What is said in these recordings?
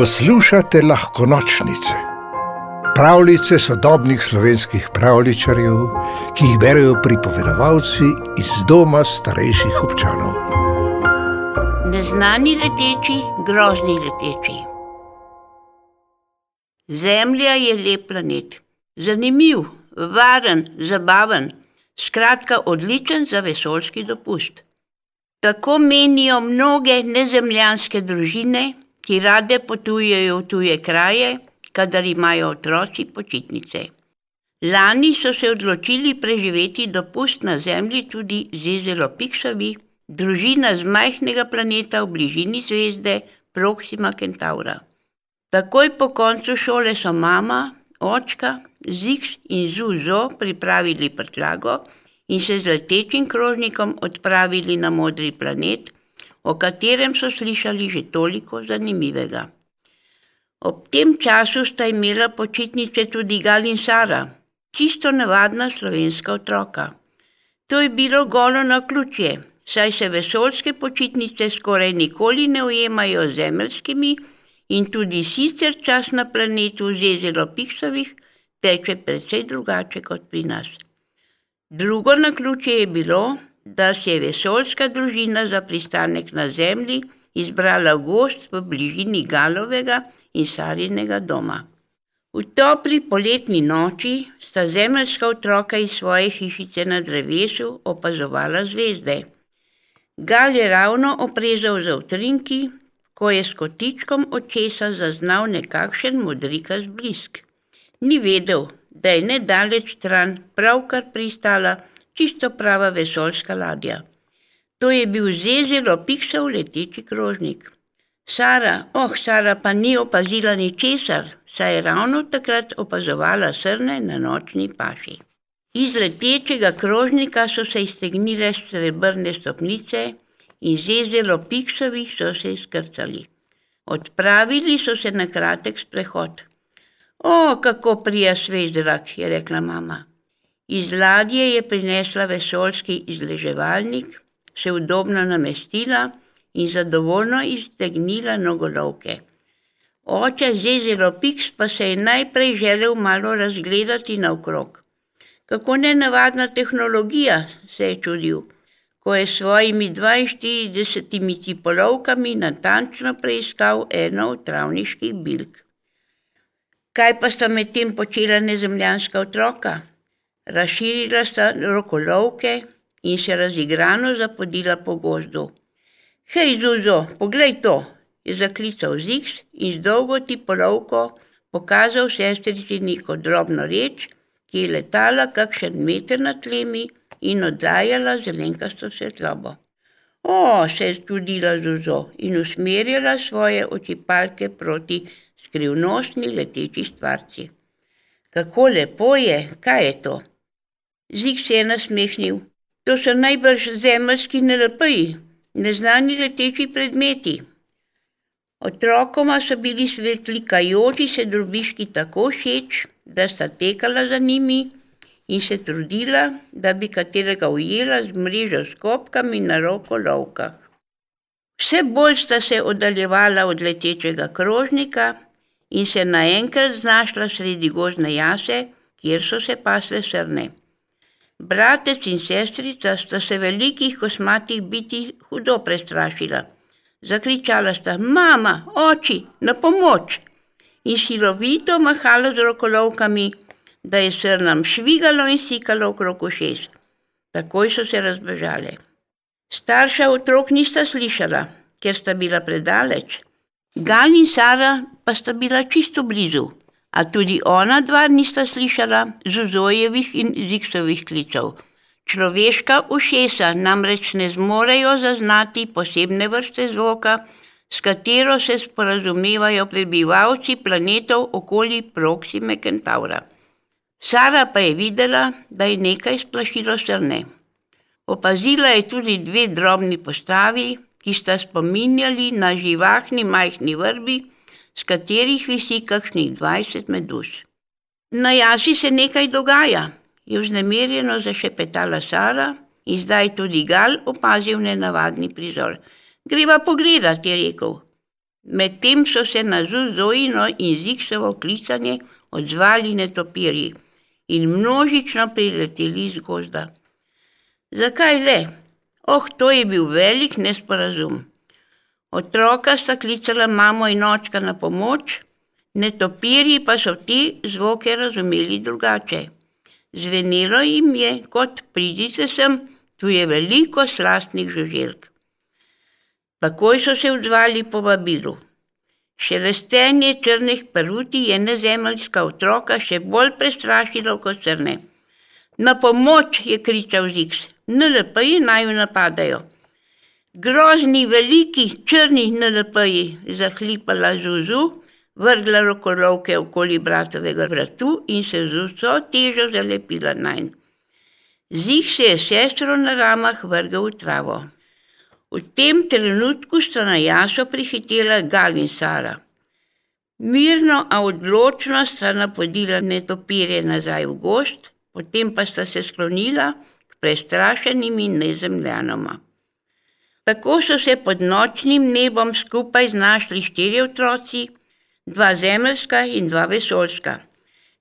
Poslušate lahko nočnice, pravljice sodobnih slovenskih pravličarjev, ki jih berijo pripovedovalci iz doma starejših občanov. Neznani leteči, grozni leteči. Zemlja je lep planet, zanimiv, varen, zabaven, skratka odličen za vesoljski dopust. Tako menijo mnoge nezemljanske družine, ki rade potujejo v tuje kraje, kadar imajo otroci počitnice. Lani so se odločili preživeti dopust na Zemlji tudi Zezelo Pikšavi, družina z majhnega planeta v bližini zvezde Proxima Centaura. Takoj po koncu šole so mama, očka, Ziks in Zuzo pripravili prtljago in se z letečim krožnikom odpravili na modri planet, o katerem so slišali že toliko zanimivega. Ob tem času sta imela počitnice tudi Gal in Sara, čisto navadna slovenska otroka. To je bilo golo na ključje, saj se vesoljske počitnice skoraj nikoli ne ujemajo z zemeljskimi in tudi sicer čas na planetu Zezelo Piksovih teče precej drugače kot pri nas. Drugo na ključje je bilo, da se je vesoljska družina za pristanek na Zemlji izbrala gost v bližini Galovega in Sarinega doma. V topli poletni noči sta zemeljska otroka iz svoje hišice na drevesu opazovala zvezde. Gal je ravno oprezal za utrinki, ko je s kotičkom očesa zaznal nekakšen modrikast blisk. Ni vedel, da je nedaleč stran pravkar pristala čisto prava vesoljska ladja. To je bil zezelo pikšav leteči krožnik. Sara, oh, Sara pa ni opazila ničesar, saj je ravno takrat opazovala srne na nočni paši. Iz letečega krožnika so se iztegnile srebrne stopnice in zezelo pikšavi so se izkrcali. Odpravili so se na kratek sprehod. O, kako prija svež zrak, je rekla mama. Iz ladje je prinesla vesoljski izleževalnik, se udobno namestila in zadovoljno iztegnila nogolovke. Oče Zezelo Piks pa se je najprej želel malo razgledati naokrog. Kako nenavadna tehnologija, se je čudil, ko je s svojimi 42 cipolovkami natančno preiskal eno od travniških bilk. Kaj pa sta medtem počela nezemljanska otroka? Razširila sta rokolovke in se razigrano zapodila po gozdu. Hej, Zuzo, poglej to, je zaklical Ziks in z dolgo tipolovko pokazal sestrici neko drobno reč, ki je letala kakšen meter nad tlemi in oddajala zelenkasto svetlobo. O, se je čudila Zuzo in usmerjala svoje očipalke proti skrivnostni leteči stvarci. Kako lepo je, kaj je to? Zik se je nasmehnil. To so najbrž zemeljski NLP-ji, neznani leteči predmeti. Otrokoma so bili svetlikajoči se drobiški tako všeč, da sta tekala za njimi in se trudila, da bi katerega ujela z mrežo s kopkami na roko lovkah. Vse bolj sta se oddaljevala od letečega krožnika in se naenkrat znašla sredi gozdne jase, kjer so se pasle srne. Bratec in sestrica sta se velikih kosmatih biti hudo prestrašila. Zakričala sta: Mama, oči, na pomoč! In silovito mahala z rokolovkami, da je srnam švigalo in sikalo okrog ušes. Takoj so se razbežale. Starša otrok nista slišala, ker sta bila predaleč. Gal in Sara pa sta bila čisto blizu a tudi ona dva nista slišala Zuzojevih in Ziksovih klicev. Človeška ušesa namreč ne zmorejo zaznati posebne vrste zvoka, s katero se sporazumevajo prebivalci planetov okoli Proxime Centaura. Sara pa je videla, da je nekaj splašilo srne. Opazila je tudi dve drobni postavi, ki sta spominjali na živahni majhni vrbi, z katerih visi kakšnih dvajset meduz. Na jasi se nekaj dogaja, je vznemirjeno zašepetala Sara in zdaj tudi Gal opazil nenavadni prizor. Greva pogledat, je rekel. Medtem so se na Zuzojino in Ziksovo klicanje odzvali netopirji in množično prileteli iz gozda. Zakaj le? Oh, to je bil velik nesporazum. Otroka sta klicala mamo in očka na pomoč, netopirji pa so te zvoke razumeli drugače. Zvenelo jim je, kot pridite sem, tu je veliko slastnih žuželk. Takoj so se odzvali po vabilu. Šelestenje črnih peruti je nezemeljska otroka še bolj prestrašilo kot srne. Na pomoč je kričal Ziks, NLP-ji naj jo napadajo. Grozni, veliki, črni NLP-ji, zahlipala Zuzu, vrgla rokorovke okoli bratovega vratu in se z vso težo zalepila najn. Zik se je sestro na ramah vrgal v travo. V tem trenutku sta na jaso prihitela Gal in Sara. Mirno, a odločno sta napodila netopirje nazaj v gost, potem pa sta se sklonila k prestrašenim in nezemljanoma. Tako so se pod nočnim nebom skupaj znašli štiri otroci, dva zemeljska in dva vesoljska.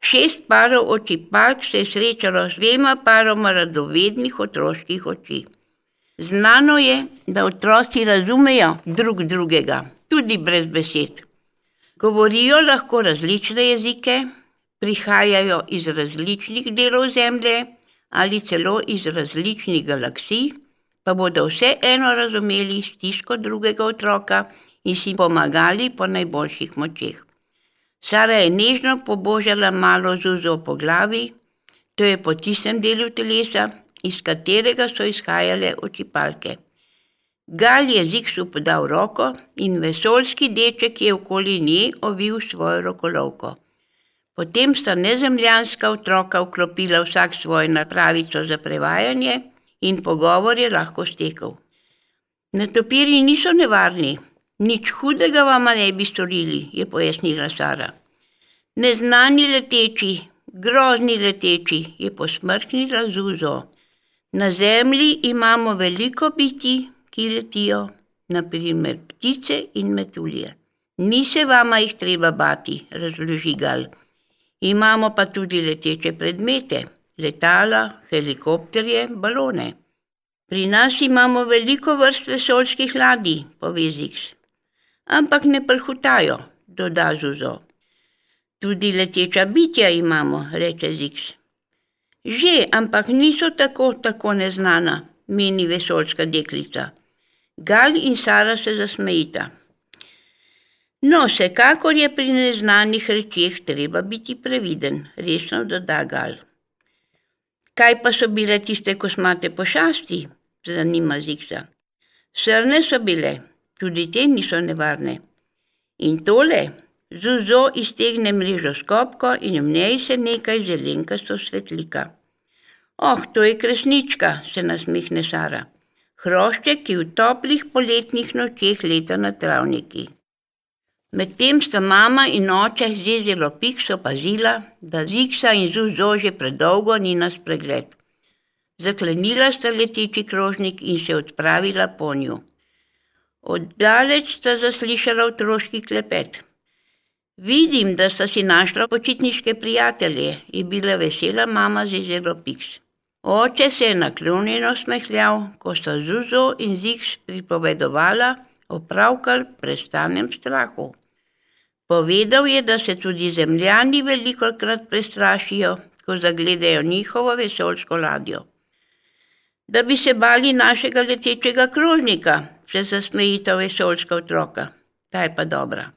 Šest parov oči palk se je srečalo z dvema paroma radovednih otroških oči. Znano je, da otroci razumejo drug drugega, tudi brez besed. Govorijo lahko različne jezike, prihajajo iz različnih delov Zemlje ali celo iz različnih galaksij, pa bodo vseeno razumeli stisko drugega otroka in si pomagali po najboljših močeh. Sara je nežno pobožala malo zuzo po glavi, to je po tistem delu telesa, iz katerega so izhajale očipalke. Gal je Ziksu podal roko in vesoljski deček je okoli nje ovil svojo rokolovko. Potem sta nezemljanska otroka vklopila vsak svojo napravico za prevajanje in pogovor je lahko stekel. Netopiri niso nevarni, Nič hudega vam ne bi storili, je pojasnila Sara. Neznani leteči, grozni leteči, je posmrknila Zuzo. Na zemlji imamo veliko biti, ki letijo, naprimer ptice in metulje. Ni se vama jih treba bati, razloži Gal. Imamo pa tudi leteče predmete, letala, helikopterje, balone. Pri nas imamo veliko vrst vesoljskih ladij, pove Ziks ampak ne prhutajo, doda Zuzo. Tudi leteča bitja imamo, reče Ziks. Že, ampak niso tako, tako neznana, meni vesoljska deklica. Gal in Sara se zasmejita. No, vsekakor je pri neznanih rečeh treba biti previden, resno doda Gal. Kaj pa so bile tiste kosmate pošasti? Zanima Ziksa. Srne so bile, tudi te niso nevarne. In tole, zuzo iztegne mrežo skopko in v njej se nekaj zelenkasto svetlika. Oh, to je kresnička, se nasmehne Sara. Hrošček, ki v toplih poletnih nočeh leta na travniki. Medtem sta mama in oče z zelo pikso pazila, da ziksa in zuzo že predolgo ni na spregled. Zaklenila sta letiči krožnik in se odpravila po nju. Oddaleč sta zaslišala otroški klepet. Vidim, da sta si našla počitniške prijatelje, je bila vesela mama z zelo piks. Oče se je naklonjeno smehljal, ko sta Zuzo in Ziks pripovedovala o pravkar prestanem strahu. Povedal je, da se tudi zemljani veliko krat prestrašijo, ko zagledajo njihovo vesoljsko ladjo. Da bi se bali našega letečega krožnika, se zasmejita vesoljska otroka. Ta je pa dobra.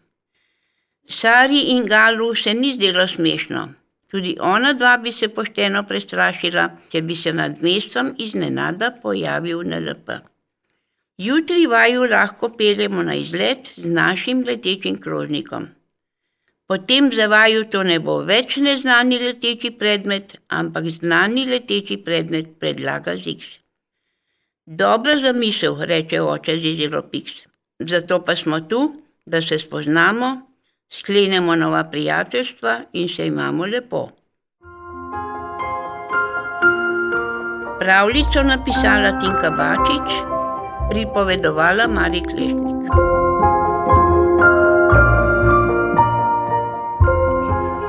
Sari in Galu se ni zdelo smešno. Tudi ona dva bi se pošteno prestrašila, če bi se nad mestom iznenada pojavil NLP. Jutri vaju lahko peljemo na izlet z našim letečim krožnikom. Potem za vaju to ne bo več neznani leteči predmet, ampak znani leteči predmet predlaga Ziks. Dobra zamisel, reče oče Zizilo Piks. Zato pa smo tu, da se spoznamo, sklenemo nova prijateljstva in se imamo lepo. Pravljico napisala Tinka Bačič, pripovedovala Mari Klešnik.